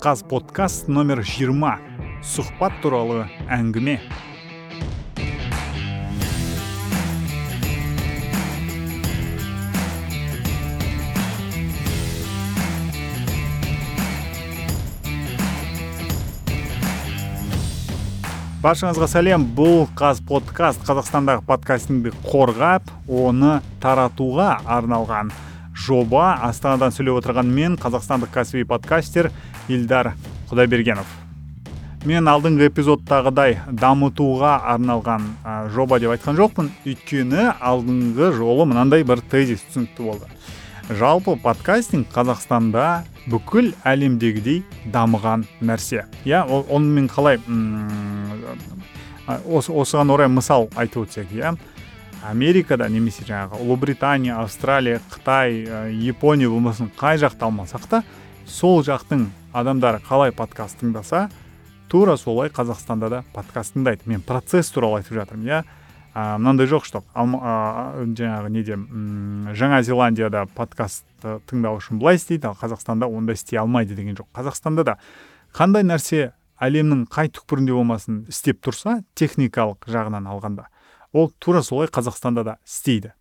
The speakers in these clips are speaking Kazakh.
қаз подкаст номер 20 сұхбат туралы әңгіме. Баршаңызға сәлем. Бұл қаз подкаст қазақстандағы подкастингді қорғап оны таратуға арналған жоба. Астанадан сөйлеп отырған мен қазақстандық кәсіби подкастер Илдар құдайбергенов. Мен алдыңғы эпизодтағыдай дамытуға арналған жоба деп айтқан жоқпын. Өйткені алдыңғы жолы мынандай бір тезис түсінікті болды. Жалпы подкастинг қазақстанда бүкіл әлемдегідей дамыған нәрсе. Иә оны мен қалай осыған орай мысал айтып өтсек иә. Америкада немесе жаңағы ұлыбритания австралия қытай ә, япония болмасын қай жақта алмасақ та сол жақтың адамдары қалай подкаст тыңдаса тура солай қазақстанда да подкаст тыңдайды. Мен процесс туралы айтып жатырмын иә. Мынандай жоқ что жаңағы неде жаңа зеландияда подкаст тыңдау үшін былай істейді ал қазақстанда ондай істей алмайды деген жоқ. Қазақстанда да қандай нәрсе әлемнің қай түкпірінде болмасын істеп тұрса техникалық жағынан алғанда ол тура солай қазақстанда да істейді.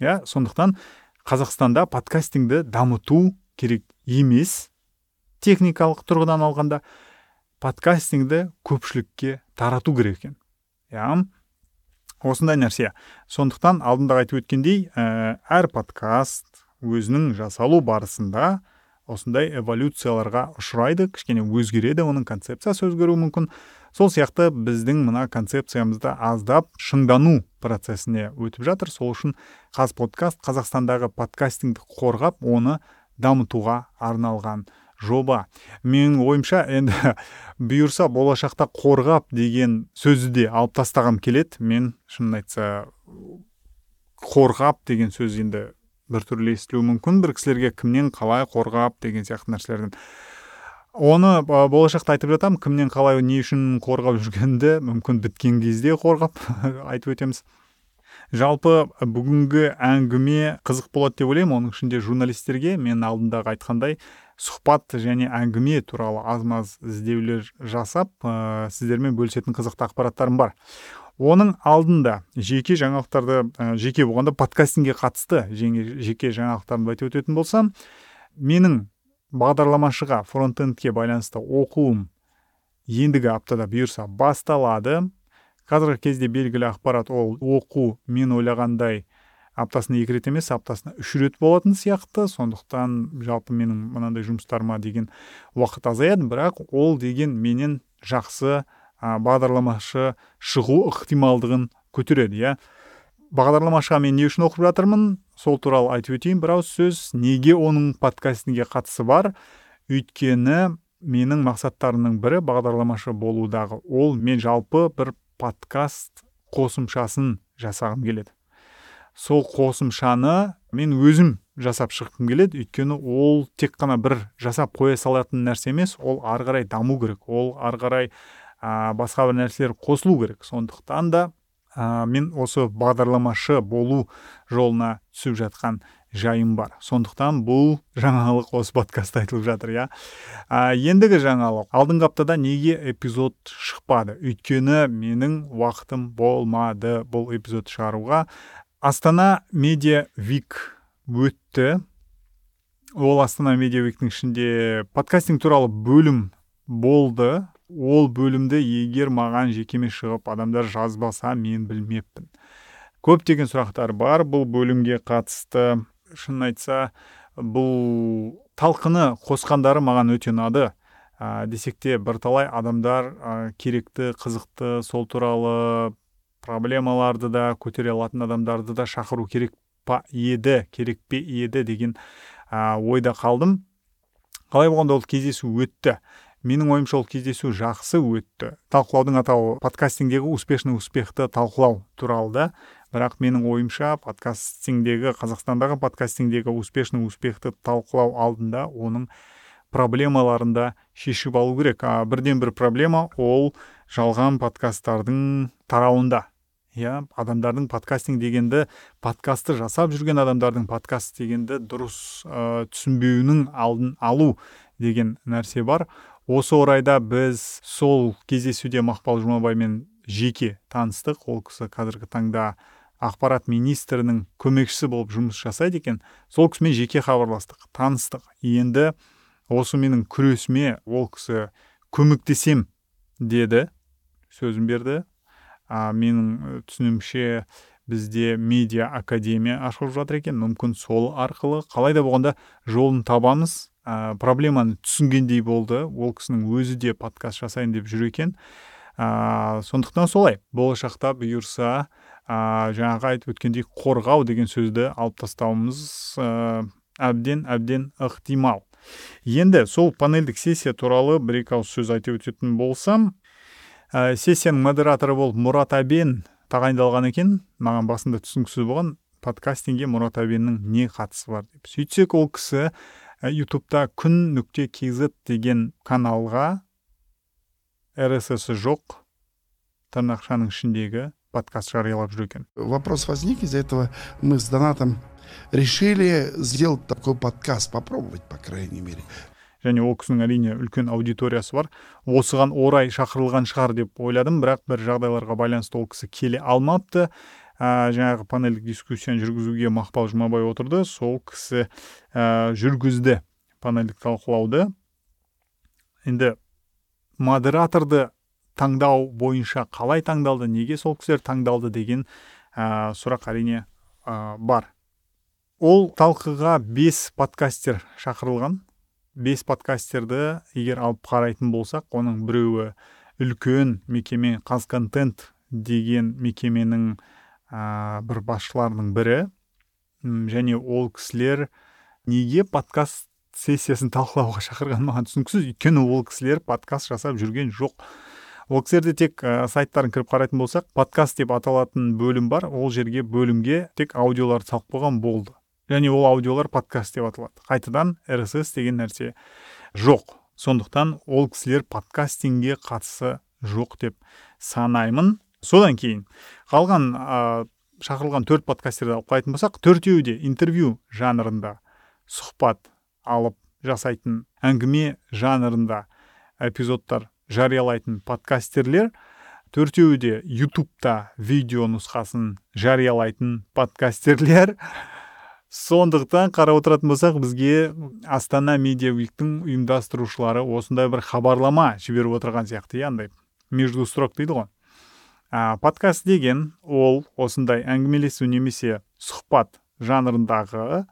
Иә сондықтан қазақстанда подкастингді дамыту керек емес техникалық тұрғыдан алғанда подкастингді көпшілікке тарату керек екен. Иә? Осындай нәрсе. Сондықтан алдында айтып өткендей ә, әр подкаст өзінің жасалу барысында осындай эволюцияларға ұшырайды кішкене өзгереді оның концепциясы өзгеруі мүмкін. Сол сияқты біздің мына концепциямызда аздап шыңдану процесіне өтіп жатыр. Сол үшін қаз подкаст қазақстандағы подкастингді қорғап оны дамытуға арналған жоба. Менің ойымша енді бұйырса болашақта қорғап деген сөзді де алып тастағым келеді. Мен шынын айтса қорғап деген сөз енді біртүрлі естілуі мүмкін. Бір кісілерге кімнен қалай қорғап деген сияқты нәрселерден. Оны болашақта айтып жатамын кімнен қалай не үшін қорғап жүргенді мүмкін біткен кезде қорғап айтып өтеміз. Жалпы бүгінгі әңгіме қызық болады деп ойлаймын. Оның ішінде журналистерге мен алдындағы айтқандай сұхбат және әңгіме туралы аз маз іздеулер жасап ә, сіздермен бөлісетін қызықты ақпараттарым бар. Оның алдында жеке жаңалықтарды ә, жеке болғанда подкастингке қатысты жеке жаңалықтарымды айтып өтетін болсам менің бағдарламашыға фронтендке байланысты оқуым ендігі аптада бұйырса басталады. Қазіргі кезде белгілі ақпарат ол оқу мен ойлағандай аптасына екі рет емес аптасына үш рет болатын сияқты. Сондықтан жалпы менің мынандай жұмыстарыма деген уақыт азаяды бірақ ол деген менен жақсы ә, бағдарламашы шығу ықтималдығын көтереді иә. Бағдарламашыға мен не үшін оқып жатырмын? Сол туралы айтып өтейін бір ауыз сөз. Неге оның подкастинге қатысы бар? Өйткені менің мақсаттарымның бірі бағдарламашы болудағы ол. Мен жалпы бір подкаст қосымшасын жасағым келеді. Сол қосымшаны мен өзім жасап шыққым келеді. Өйткені ол тек қана бір жасап қоя салатын нәрсе емес ол ары қарай даму керек. Ол ары қарай ә, басқа бір нәрселер қосылу керек. Сондықтан да ә, мен осы бағдарламашы болу жолына түсіп жатқан жайым бар. Сондықтан бұл жаңалық осы подкастта айтылып жатыр иә. Ә, ендігі жаңалық алдыңғы аптада неге эпизод шықпады? Өйткені менің уақытым болмады бұл эпизод шығаруға. Астана медиа вик өтті. Ол астана медиа виктің ішінде подкастинг туралы бөлім болды. Ол бөлімді егер маған жекеме шығып адамдар жазбаса мен білмеппін. Көптеген сұрақтар бар. Бұл бөлімге қатысты шынын айтса бұл талқыны қосқандары маған өте ұнады. Ә, десек те бірталай адамдар ә, керекті қызықты сол туралы проблемаларды да көтере алатын адамдарды да шақыру керек па еді керек пе еді деген ә, ойда қалдым. Қалай болғанда ол кездесу өтті? Менің ойымша ол кездесу жақсы өтті. Талқылаудың атауы подкастингдегі успешный успехты талқылау туралы да бірақ менің ойымша подкастингдегі қазақстандағы подкастингдегі успешный успехты талқылау алдында оның проблемаларын да шешіп алу керек. А, бірден бір проблема ол жалған подкасттардың тарауында. Иә адамдардың подкастинг дегенді подкастты жасап жүрген адамдардың подкаст дегенді дұрыс ә, түсінбеуінің алдын алу деген нәрсе бар. Осы орайда біз сол кездесуде мақпал жұмабаймен жеке таныстық. Ол кісі қазіргі таңда ақпарат министрінің көмекшісі болып жұмыс жасайды екен. Сол кісімен жеке хабарластық таныстық. Енді осы менің күресіме ол кісі көмектесем деді сөзін берді. А, менің түсінуімше бізде медиа академия ашылып жатыр екен. Мүмкін сол арқылы. Қалай да болғанда жолын табамыз. Ә, проблеманы түсінгендей болды. Ол кісінің өзі де подкаст жасайын деп жүр екен. Ә, сондықтан солай. Болашақта бұйырса ә, жаңағы айтып өткендей қорғау деген сөзді алып тастауымыз ә, әбден әбден ықтимал. Енді сол панельдік сессия туралы бір екі ауыз сөз айтып өтетін болсам ә, сессияның модераторы болып мұрат әбен тағайындалған екен. Маған басында түсініксіз болған подкастингке мұрат әбеннің не қатысы бар деп. Сөйтсек ол кісі ютубта күн нүкте kz деген каналға рсс жоқ тырнақшаның ішіндегі подкаст жариялап жүр екен вопрос возник из-за этого. Мы с донатом решили сделать такой подкаст попробовать по крайней мере. Және ол кісінің әрине үлкен аудиториясы бар. Осыған орай шақырылған шығар деп ойладым бірақ бір жағдайларға байланысты ол кісі келе алмапты. Ә, жаңағы панельдік дискуссияны жүргізуге мақпал жұмабай отырды. Сол кісі ә, жүргізді панельдік талқылауды. Енді модераторды таңдау бойынша қалай таңдалды неге сол кісілер таңдалды деген ә, сұрақ әрине ә, бар. Ол талқыға бес подкастер шақырылған. Бес подкастерді егер алып қарайтын болсақ оның біреуі үлкен мекеме қазконтент деген мекеменің ә, бір басшыларының бірі. Және ол кісілер неге подкаст сессиясын талқылауға шақырған маған түсініксіз. Өйткені ол кісілер подкаст жасап жүрген жоқ. Ол кісілерде тек ә, сайттарын кіріп қарайтын болсақ подкаст деп аталатын бөлім бар. Ол жерге бөлімге тек аудиоларды салып қойған болды. Және ол аудиолар подкаст деп аталады. Қайтадан rss деген нәрсе жоқ. Сондықтан ол кісілер подкастингге қатысы жоқ деп санаймын. Содан кейін қалған ә, шақырылған төрт подкастерді алып қарайтын болсақ төртеуі де интервью жанрында сұхбат алып жасайтын әңгіме жанрында эпизодтар жариялайтын подкастерлер төртеуі де ютубта видео нұсқасын жариялайтын подкастерлер. Сондықтан қарап отыратын болсақ бізге астана медиа уиктің ұйымдастырушылары осындай бір хабарлама жіберіп отырған сияқты иә андай между строк дейді ғой. А, подкаст деген ол осындай әңгімелесу немесе сұхбат жанрындағы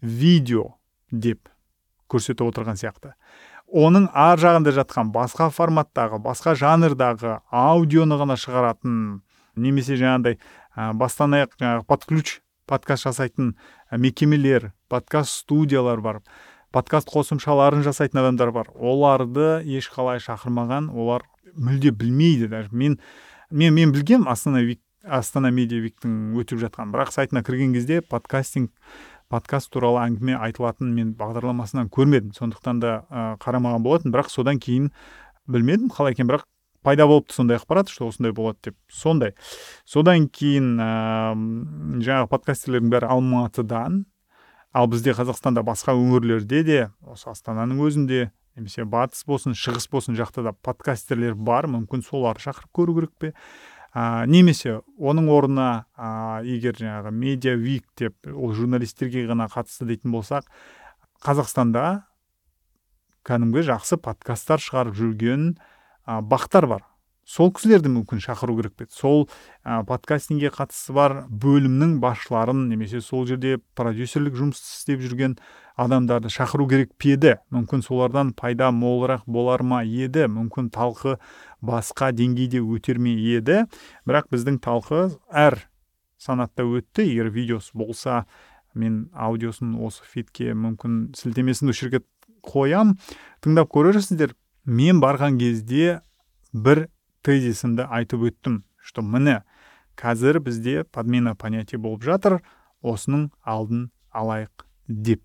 видео деп көрсетіп отырған сияқты. Оның ар жағында жатқан басқа форматтағы басқа жанрдағы аудионы ғана шығаратын немесе жаңағыдай ә, бастан аяқ жаңағы под ключ подкаст жасайтын мекемелер подкаст студиялар бар подкаст қосымшаларын жасайтын адамдар бар. Оларды ешқалай шақырмаған олар мүлде білмейді даже. Мен мен мен білгем астана вик астана медиа виктің өтіп жатқан. Бірақ сайтына кірген кезде подкастинг подкаст туралы әңгіме айтылатын мен бағдарламасынан көрмедім. Сондықтан да ә, қарамаған болатын. Бірақ содан кейін білмедім қалай екен бірақ пайда болыпты сондай ақпарат что осындай болады деп. Сондай. Содан кейін ә, жаңағы подкастерлердің бәрі алматыдан. Ал бізде қазақстанда басқа өңірлерде де осы астананың өзінде немесе батыс болсын шығыс болсын жақта да подкастерлер бар. Мүмкін соларды шақырып көру керек пе? Ә, немесе оның орнына ә, егер жаңағы медиа вик деп ол журналистерге ғана қатысты дейтін болсақ қазақстанда кәдімгі жақсы подкасттар шығарып жүрген ә, бақтар бар. Сол кісілерді мүмкін шақыру керек пе сол ә, подкастингге қатысы бар бөлімнің басшыларын немесе сол жерде продюсерлік жұмыс істеп жүрген адамдарды шақыру керек пе еді? Мүмкін солардан пайда молырақ болар ма еді? Мүмкін талқы басқа деңгейде өтер ме еді. Бірақ біздің талқы әр санатта өтті. Егер видеосы болса мен аудиосын осы фитке мүмкін сілтемесін осы жерге қоям. Тыңдап көрерсіздер мен барған кезде бір тезисімді айтып өттім что міне қазір бізде подмена понятия болып жатыр осының алдын алайық деп.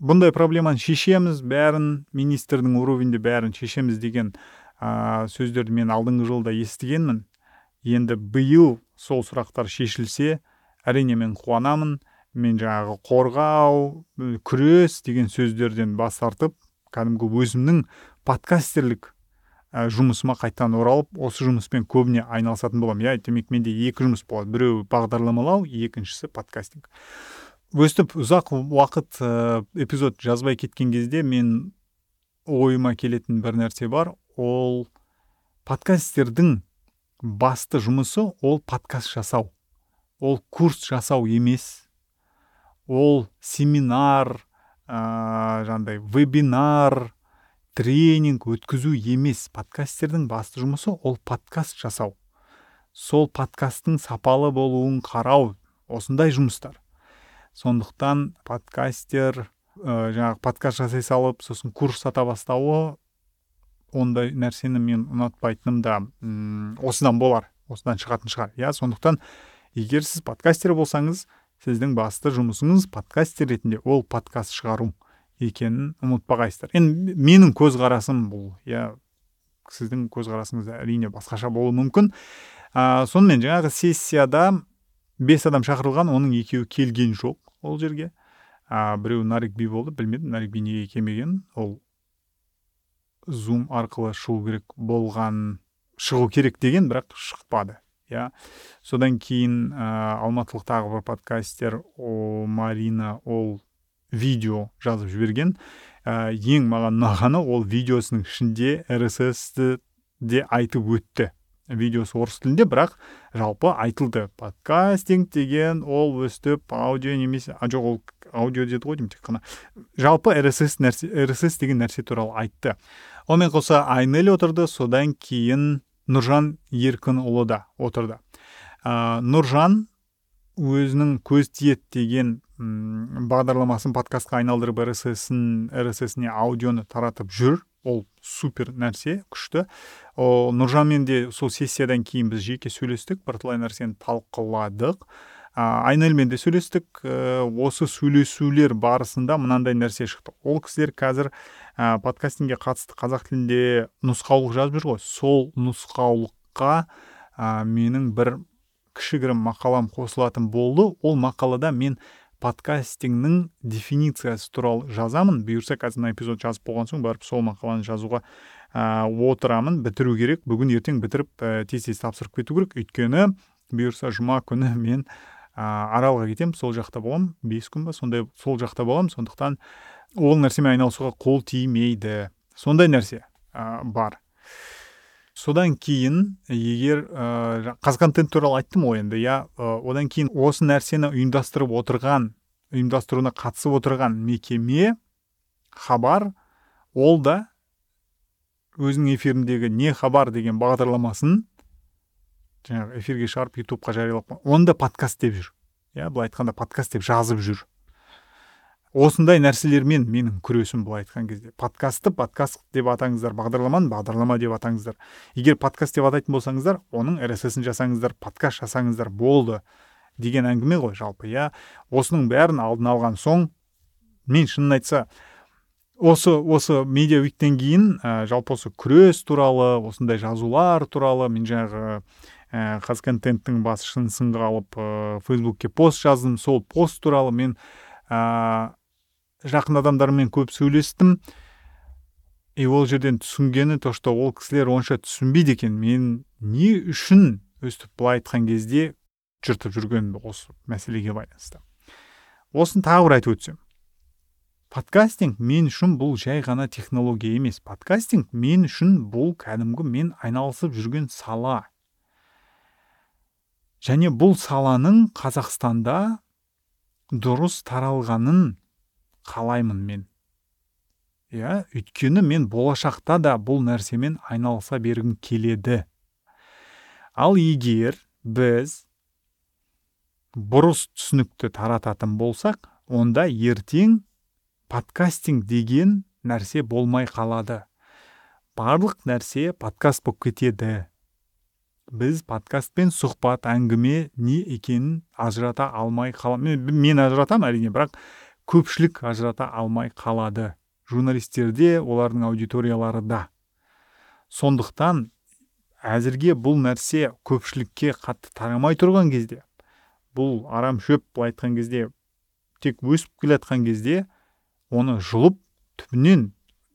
Бұндай проблеманы шешеміз бәрін министрдің уровеньде бәрін шешеміз деген ә, сөздерді мен алдыңғы жылда естігенмін. Енді биыл сол сұрақтар шешілсе әрине мен қуанамын мен жаңағы қорғау күрес деген сөздерден бас тартып кәдімгі өзімнің подкастерлік ә, жұмысыма қайтадан оралып осы жұмыспен көбіне айналысатын боламын. Иә демек менде екі жұмыс болады. Біреуі бағдарламалау екіншісі подкастинг. Өстіп ұзақ уақыт ә, эпизод жазбай кеткен кезде мен ойыма келетін бір нәрсе бар. Ол подкастердің басты жұмысы ол подкаст жасау. Ол курс жасау емес. Ол семинар ә, жаңағыдай вебинар тренинг өткізу емес. Подкастердің басты жұмысы ол подкаст жасау. Сол подкасттың сапалы болуын қарау. Осындай жұмыстар. Сондықтан подкастер ә, жаңағы подкаст жасай салып сосын курс сата бастауы ондай нәрсені мен ұнатпайтыным да м осыдан болар осыдан шығатын шығар. Иә сондықтан егер сіз подкастер болсаңыз сіздің басты жұмысыңыз подкастер ретінде ол подкаст шығару екенін ұмытпағайсыздар. Енді менің көзқарасым бұл иә сіздің көзқарасыңыз әрине басқаша болуы мүмкін. Ә, сонымен жаңағы сессияда бес адам шақырылған оның екеуі келген жоқ ол жерге. Ә, біреуі нарик би болды білмедім нарик би неге келмеген ол зум арқылы шығу керек болған шығу керек деген бірақ шықпады иә. Содан кейін ә, алматылық тағы бір подкастер о марина ол видео жазып жіберген. Ә, ең маған ұнағаны ол видеосының ішінде рсс де айтып өтті. Видеосы орыс тілінде бірақ жалпы айтылды. Подкастинг деген ол өстіп аудио немесе а жоқ ол аудио деді ғой деймін тек қана. Жалпы рсс нәрсе рсс деген нәрсе туралы айтты. Онымен қоса айнель отырды содан кейін нұржан еркінұлы да отырды. Ә, нұржан өзінің көз тиеді деген бағдарламасын подкастқа айналдырып рсс-ін рсс-іне аудионы таратып жүр. Ол супер нәрсе күшті. О, нұржанмен де сол сессиядан кейін біз жеке сөйлестік бірталай нәрсені талқыладық. Айнельмен де сөйлестік. Ә, осы сөйлесулер барысында мынандай нәрсе шықты. Ол кісілер қазір ә, подкастингке қатысты қазақ тілінде нұсқаулық жазып жүр ғой. Сол нұсқаулыққа ә, менің бір кішігірім мақалам қосылатын болды. Ол мақалада мен подкастингнің дефинициясы туралы жазамын. Бұйырса қазір мына эпизод жазып болған соң барып сол мақаланы жазуға ә, отырамын. Бітіру керек. Бүгін ертең бітіріп ә, тез тез тапсырып кету керек. Өйткені бұйырса жұма күні мен ә, аралға кетемін. Сол жақта боламын. Бес күн ба сондай сол жақта боламын. Сондықтан ол нәрсемен айналысуға қол тимейді. Сондай нәрсе ә, бар. Содан кейін егер ә, қазконтент туралы айттым ғой енді иә одан кейін осы нәрсені ұйымдастырып отырған ұйымдастыруына қатысып отырған мекеме хабар ол да өзінің эфиріндегі не хабар деген бағдарламасын жаңағы эфирге шығарып ютубқа жариялап оны да подкаст деп жүр. Иә былай айтқанда подкаст деп жазып жүр. Осындай нәрселермен менің күресім былай айтқан кезде. Подкастты подкаст деп атаңыздар бағдарламаны бағдарлама деп атаңыздар. Егер подкаст деп атайтын болсаңыздар оның рссін жасаңыздар подкаст жасаңыздар болды деген әңгіме ғой жалпы иә. Осының бәрін алдын алған соң мен шынын айтса осы осы медиа уиктен кейін ә, жалпы осы күрес туралы осындай жазулар туралы мен жаңағы ә, қазконтенттің басшысын сынға алып ә, фейсбукке пост жаздым сол пост туралы мен жақын адамдармен көп сөйлестім. И ол жерден түсінгені то что ол кісілер онша түсінбейді екен. Мен не үшін өстіп былай айтқан кезде жыртып жүрген осы мәселеге байланысты. Осын тағы бір айтып өтсем. Подкастинг мен үшін бұл жай ғана технология емес. Подкастинг мен үшін бұл кәдімгі мен айналысып жүрген сала. Және бұл саланың қазақстанда дұрыс таралғанын қалаймын мен. Иә өйткені мен болашақта да бұл нәрсемен айналыса бергім келеді. Ал егер біз бұрыс түсінікті тарататын болсақ онда ертең подкастинг деген нәрсе болмай қалады. Барлық нәрсе подкаст болып кетеді. Біз подкаст пен сұхбат әңгіме не екенін ажырата алмай қаламын мен, мен ажыратамын әрине бірақ көпшілік ажырата алмай қалады журналистерде олардың аудиториялары да. Сондықтан әзірге бұл нәрсе көпшілікке қатты тарамай тұрған кезде бұл арам шөп былай айтқан кезде тек өсіп келе жатқан кезде оны жұлып түбінен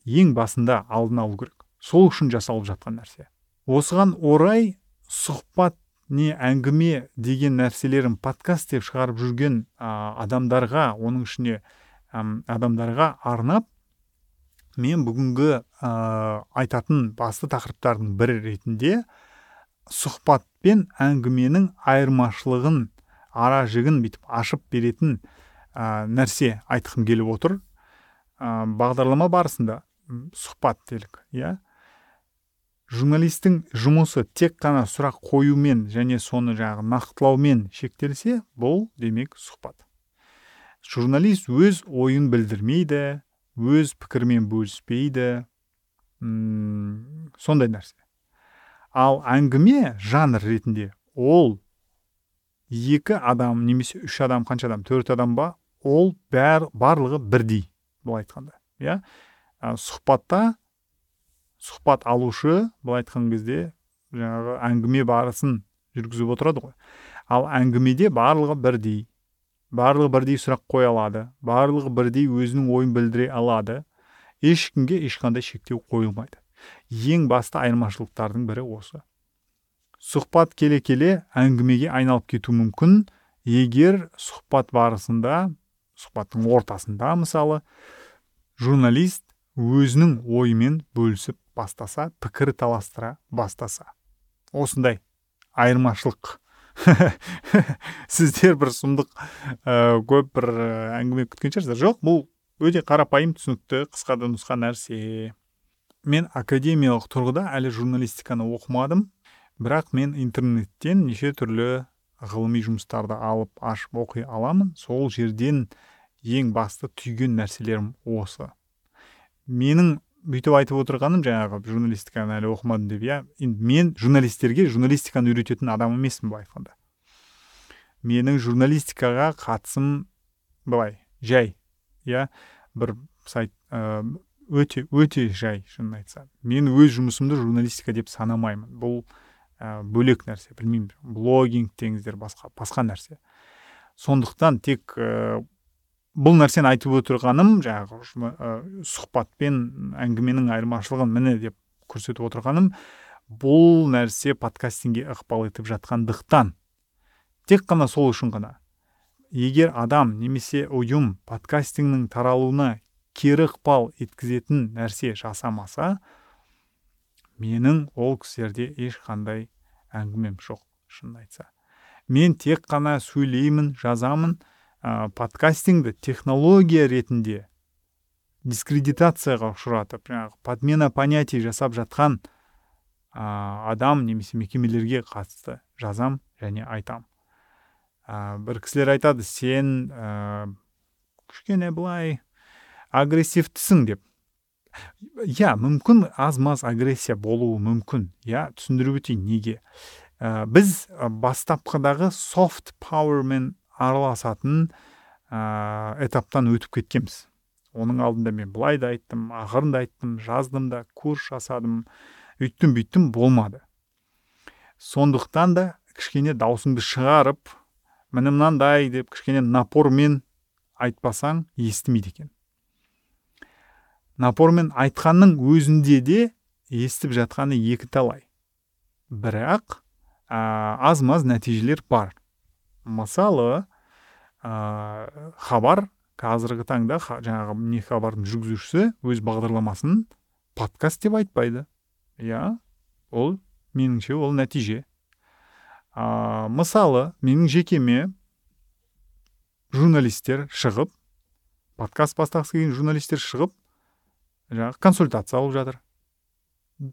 ең басында алдын алу керек. Сол үшін жасалып жатқан нәрсе. Осыған орай сұхбат не әңгіме деген нәрселерін подкаст деп шығарып жүрген ә, адамдарға оның ішіне адамдарға арнап мен бүгінгі ә, айтатын басты тақырыптардың бірі ретінде сұхбат пен әңгіменің айырмашылығын ара жігін бүйтіп ашып беретін ә, нәрсе айтқым келіп отыр. Ә, бағдарлама барысында сұхбат делік иә? Журналистің жұмысы тек қана сұрақ қоюмен және соны жаңағы нақтылаумен шектелсе бұл демек сұхбат. Журналист өз ойын білдірмейді өз пікірмен бөліспейді. Сондай нәрсе. Ал әңгіме жанр ретінде ол екі адам немесе үш адам қанша адам төрт адам ба ол бәр, барлығы бірдей былай айтқанда иә? Сұхбатта сұхбат алушы былай айтқан кезде жаңағы әңгіме барысын жүргізіп отырады ғой. Ал әңгімеде барлығы бірдей барлығы бірдей сұрақ қоя алады барлығы бірдей өзінің ойын білдіре алады. Ешкімге ешқандай шектеу қойылмайды. Ең басты айырмашылықтардың бірі осы. Сұхбат келе келе әңгімеге айналып кету мүмкін. Егер сұхбат барысында сұхбаттың ортасында мысалы журналист өзінің ойымен бөлісіп бастаса пікір таластыра бастаса. Осындай айырмашылық. Сіздер бір сұмдық ә, көп бір әңгіме күткен шығарсыздар. Жоқ бұл өте қарапайым түсінікті қысқа да нұсқа нәрсе. Мен академиялық тұрғыда әлі журналистиканы оқымадым. Бірақ мен интернеттен неше түрлі ғылыми жұмыстарды алып ашып оқи аламын. Сол жерден ең басты түйген нәрселерім осы. Менің бүйтіп айтып отырғаным жаңағы журналистиканы әлі оқымадым деп иә. Мен журналистерге журналистиканы үйрететін адам емеспін былай айтқанда менің журналистикаға қатысым былай жай иә. Бір сайт өте өте жай шынын айтсам. Мен өз жұмысымды журналистика деп санамаймын. Бұл ә, бөлек нәрсе білмеймін. Блогинг деңіздер басқа басқа нәрсе. Сондықтан тек бұл нәрсені айтып отырғаным жаңағы ә, сұхбат пен әңгіменің айырмашылығын міне деп көрсетіп отырғаным бұл нәрсе подкастингге ықпал етіп жатқандықтан. Тек қана сол үшін ғана. Егер адам немесе ұйым подкастингнің таралуына кері ықпал еткізетін нәрсе жасамаса менің ол кісілерде ешқандай әңгімем жоқ шынын айтса. Мен тек қана сөйлеймін жазамын ә, подкастингді технология ретінде дискредитацияға ұшыратып жаңағы подмена понятий жасап жатқан ә, адам немесе мекемелерге қатысты жазам және айтам. Ә, бір кісілер айтады сен ә, кішкене былай агрессивтісің деп. Иә мүмкін аз маз агрессия болуы мүмкін иә түсіндіріп өтейін неге. Ә, біз бастапқыдағы софт пауэрмен араласатын ә, этаптан өтіп кеткенбіз. Оның алдында мен былай да айттым ақырын да айттым жаздым да курс жасадым. Үйттім бүйттім болмады. Сондықтан да кішкене даусыңды шығарып міне мынандай деп кішкене напормен айтпасаң естімейді екен. Напормен айтқанның өзінде де естіп жатқаны екі талай. Бірақ ә, аз маз нәтижелер бар. Мысалы ә, хабар қазіргі таңда жаңағы не хабардың жүргізушісі өз бағдарламасын подкаст деп айтпайды. Иә ол меніңше ол нәтиже. Ә, мысалы менің жекеме журналистер шығып подкаст бастағысы келген журналистер шығып жаңағы консультация алып жатыр.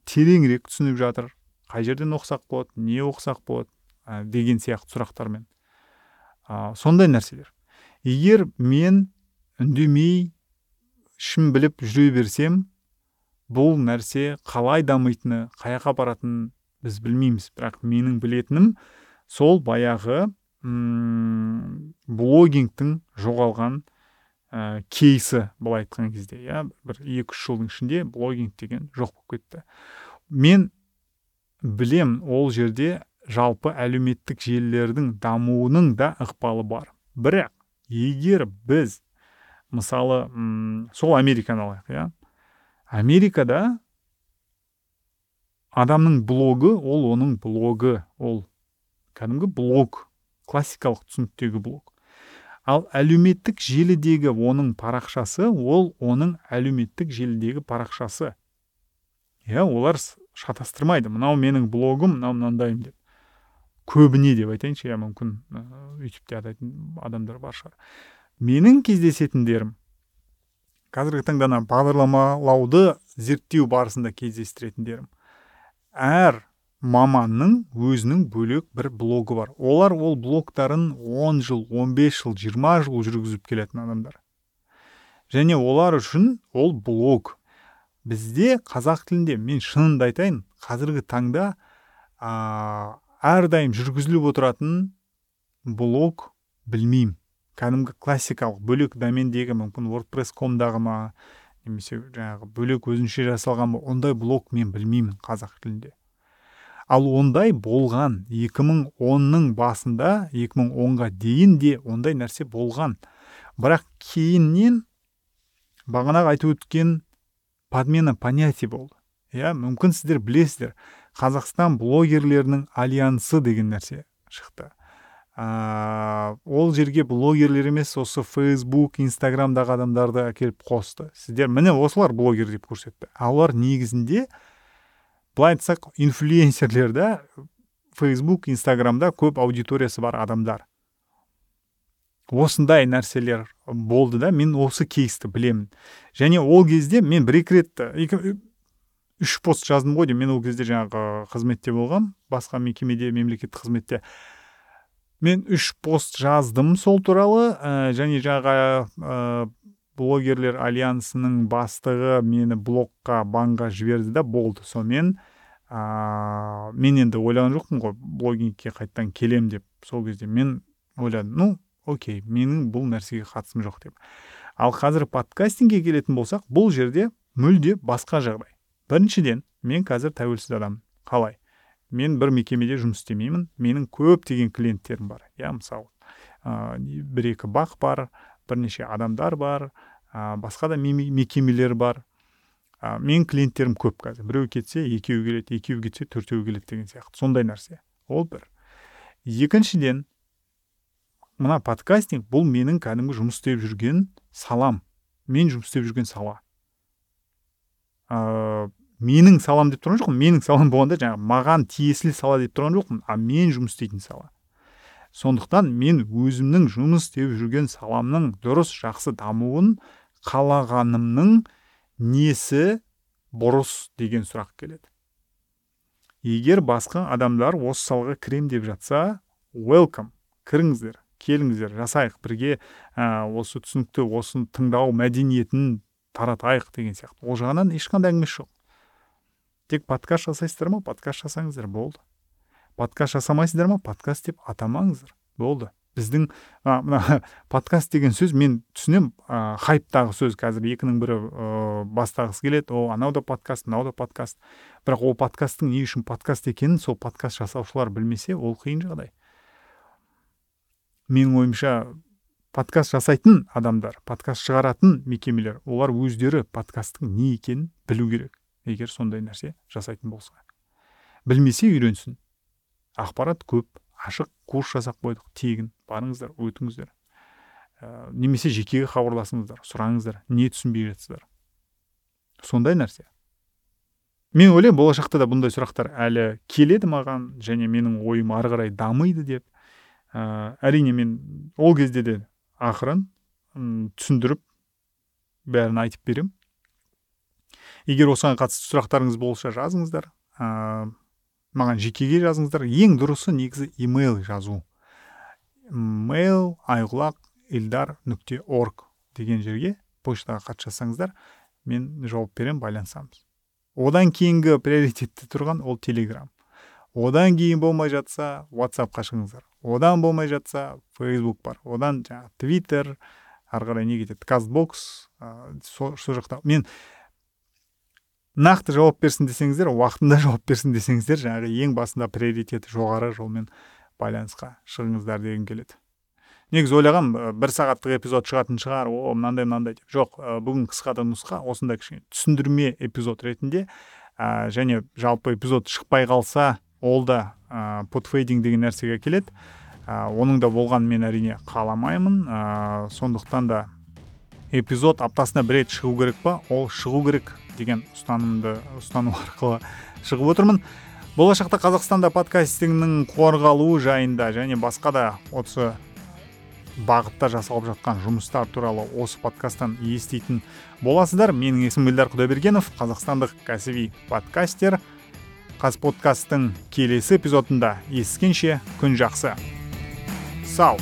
Тереңірек түсініп жатыр. Қай жерден оқысақ болады не оқысақ болады ә, деген сияқты сұрақтармен. Ә, сондай нәрселер. Егер мен үндемей ішім біліп жүре берсем бұл нәрсе қалай дамитыны қай жаққа баратынын біз білмейміз. Бірақ менің білетінім сол баяғы м блогингтің жоғалған ә, кейсі былай айтқан кезде иә бір екі үш жылдың ішінде блогинг деген жоқ болып кетті. Мен білем ол жерде жалпы әлеуметтік желілердің дамуының да ықпалы бар. Бірақ егер біз мысалы м, сол американы алайық иә. Америкада адамның блогы ол оның блогы ол кәдімгі блог классикалық түсініктегі блог. Ал әлеуметтік желідегі оның парақшасы ол оның әлеуметтік желідегі парақшасы. Иә олар шатастырмайды. Мынау менің блогым мынау мынандайым деп. Көбіне деп айтайыншы иә мүмкін ыыы, ютубте атайтын адамдар бар шығар. Менің кездесетіндерім қазіргі таңда ана бағдарламалауды зерттеу барысында кездестіретіндерім әр маманның өзінің бөлек бір блогы бар. Олар ол блогтарын 10 жыл 15 жыл 20 жыл жүргізіп келетін адамдар. Және олар үшін ол блог. Бізде қазақ тілінде мен шынымды айтайын қазіргі таңда ә, әрдайым жүргізіліп отыратын блог білмеймін. Кәдімгі классикалық бөлек домендегі мүмкін wordpress комдағы ма немесе жаңағы бөлек өзінше жасалған ба ондай блог мен білмеймін қазақ тілінде. Ал ондай болған 2010-ның басында 2010-ға дейін де ондай нәрсе болған. Бірақ кейіннен бағанағы айтып өткен подмена понятий болды. Иә мүмкін сіздер білесіздер. Қазақстан блогерлерінің альянсы деген нәрсе шықты. Ә, ол жерге блогерлер емес осы фейсбук инстаграмдағы адамдарды әкеліп қосты. Сіздер міне осылар блогер деп көрсетті. Ал олар негізінде былай айтсақ инфлюенсерлер да фейсбук инстаграмда көп аудиториясы бар адамдар. Осындай нәрселер болды да мен осы кейсті білемін. Және ол кезде мен бір екі рет үш пост жаздым ғой деймін. Мен ол кезде жаңағы қызметте болғам. Басқа мекемеде мемлекеттік қызметте. Мен үш пост жаздым сол туралы. Ә, және жаңағы ә, блогерлер альянсының бастығы мені блогқа банға жіберді да болды сонымен. Ә, мен енді ойлаған жоқпын ғой блогингке қайтадан келем деп. Сол кезде мен ойладым ну окей менің бұл нәрсеге қатысым жоқ деп. Ал қазір подкастингке келетін болсақ бұл жерде мүлде басқа жағдай. Біріншіден мен қазір тәуелсіз адаммын қалай? Мен бір мекемеде жұмыс істемеймін. Менің көптеген клиенттерім бар иә мысалы ә, бір екі бақ бар бірнеше адамдар бар ә, басқа да мекемелер бар. Ә, менің клиенттерім көп қазір. Біреу кетсе екеуі келеді екеуі кетсе төртеуі келеді деген сияқты. Сондай нәрсе. Ол бір. Екіншіден мына подкастинг бұл менің кәдімгі жұмыс істеп жүрген салам. Мен жұмыс істеп жүрген сала. Ә, менің салам деп тұрған жоқпын. Менің салам болғанда жаңағы маған тиесілі сала деп тұрған жоқпын. А мен жұмыс істейтін сала. Сондықтан мен өзімнің жұмыс істеп жүрген саламның дұрыс жақсы дамуын қалағанымның несі бұрыс деген сұрақ келеді. Егер басқа адамдар осы салаға кірем деп жатса welcome. Кіріңіздер келіңіздер жасайық бірге ә, осы түсінікті осы тыңдау мәдениетін таратайық деген сияқты. Ол жағынан ешқандай әңгімесі жоқ. Тек подкаст жасайсыздар ма? Подкаст жасаңыздар болды. Подкаст жасамайсыздар ма? Подкаст деп атамаңыздар болды. Біздің мына подкаст деген сөз мен түсінемін ә, хайптағы сөз. Қазір екінің бірі ә, бастағысы келеді. О анау да подкаст мынау да подкаст. Бірақ ол подкасттың не үшін подкаст екенін сол подкаст жасаушылар білмесе ол қиын жағдай. Менің ойымша подкаст жасайтын адамдар подкаст шығаратын мекемелер олар өздері подкасттың не екенін білу керек. Егер сондай нәрсе жасайтын болса. Білмесе үйренсін. Ақпарат көп ашық курс жасап қойдық тегін барыңыздар өтіңіздер. Ә, немесе жекеге хабарласыңыздар сұраңыздар не түсінбей жатсыздар. Сондай нәрсе. Мен ойлаймын болашақта да бұндай сұрақтар әлі келеді маған және менің ойым ары қарай дамиды деп. Ә, әрине мен ол кезде де ақырын түсіндіріп бәрін айтып беремін. Егер осыған қатысты сұрақтарыңыз болса жазыңыздар. Ә, маған жекеге жазыңыздар. Ең дұрысы негізі имейл жазу. Mail айқұлақ илдар нүкте орг деген жерге почтаға хат жазсаңыздар мен жауап беремін байланысамыз одан кейінгі приоритетте тұрған ол телеграм одан кейін болмай жатса ватсапқа шығыңыздар. Одан болмай жатса фейсбук бар. Одан жаңағы твиттер ары қарай не кетеді казбокс ә, сол жақта мен нақты жауап берсін десеңіздер уақытында жауап берсін десеңіздер жаңағы ең басында приоритеті жоғары жолмен байланысқа шығыңыздар дегім келеді. Негізі ойлағанмын бір сағаттық эпизод шығатын шығар о мынандай мынандай деп. Жоқ бүгін қысқа нұсқа осындай кішкене түсіндірме эпизод ретінде ә, және жалпы эпизод шықпай қалса ол да ә, подфейдинг деген нәрсеге келеді. Ә, оның да болғанын мен әрине қаламаймын. Ә, сондықтан да эпизод аптасына бір рет шығу керек па? Ол шығу керек. Деген ұстанымды ұстану арқылы шығып отырмын. Болашақта қазақстанда подкастингнің қорғалуы жайында және басқа да осы бағытта жасалып жатқан жұмыстар туралы осы подкасттан еститін боласыздар. Менің есімім эльдар құдайбергенов қазақстандық кәсіби подкастер. Қазподкасттың келесі эпизодында ескенше күн жақсы. Сау!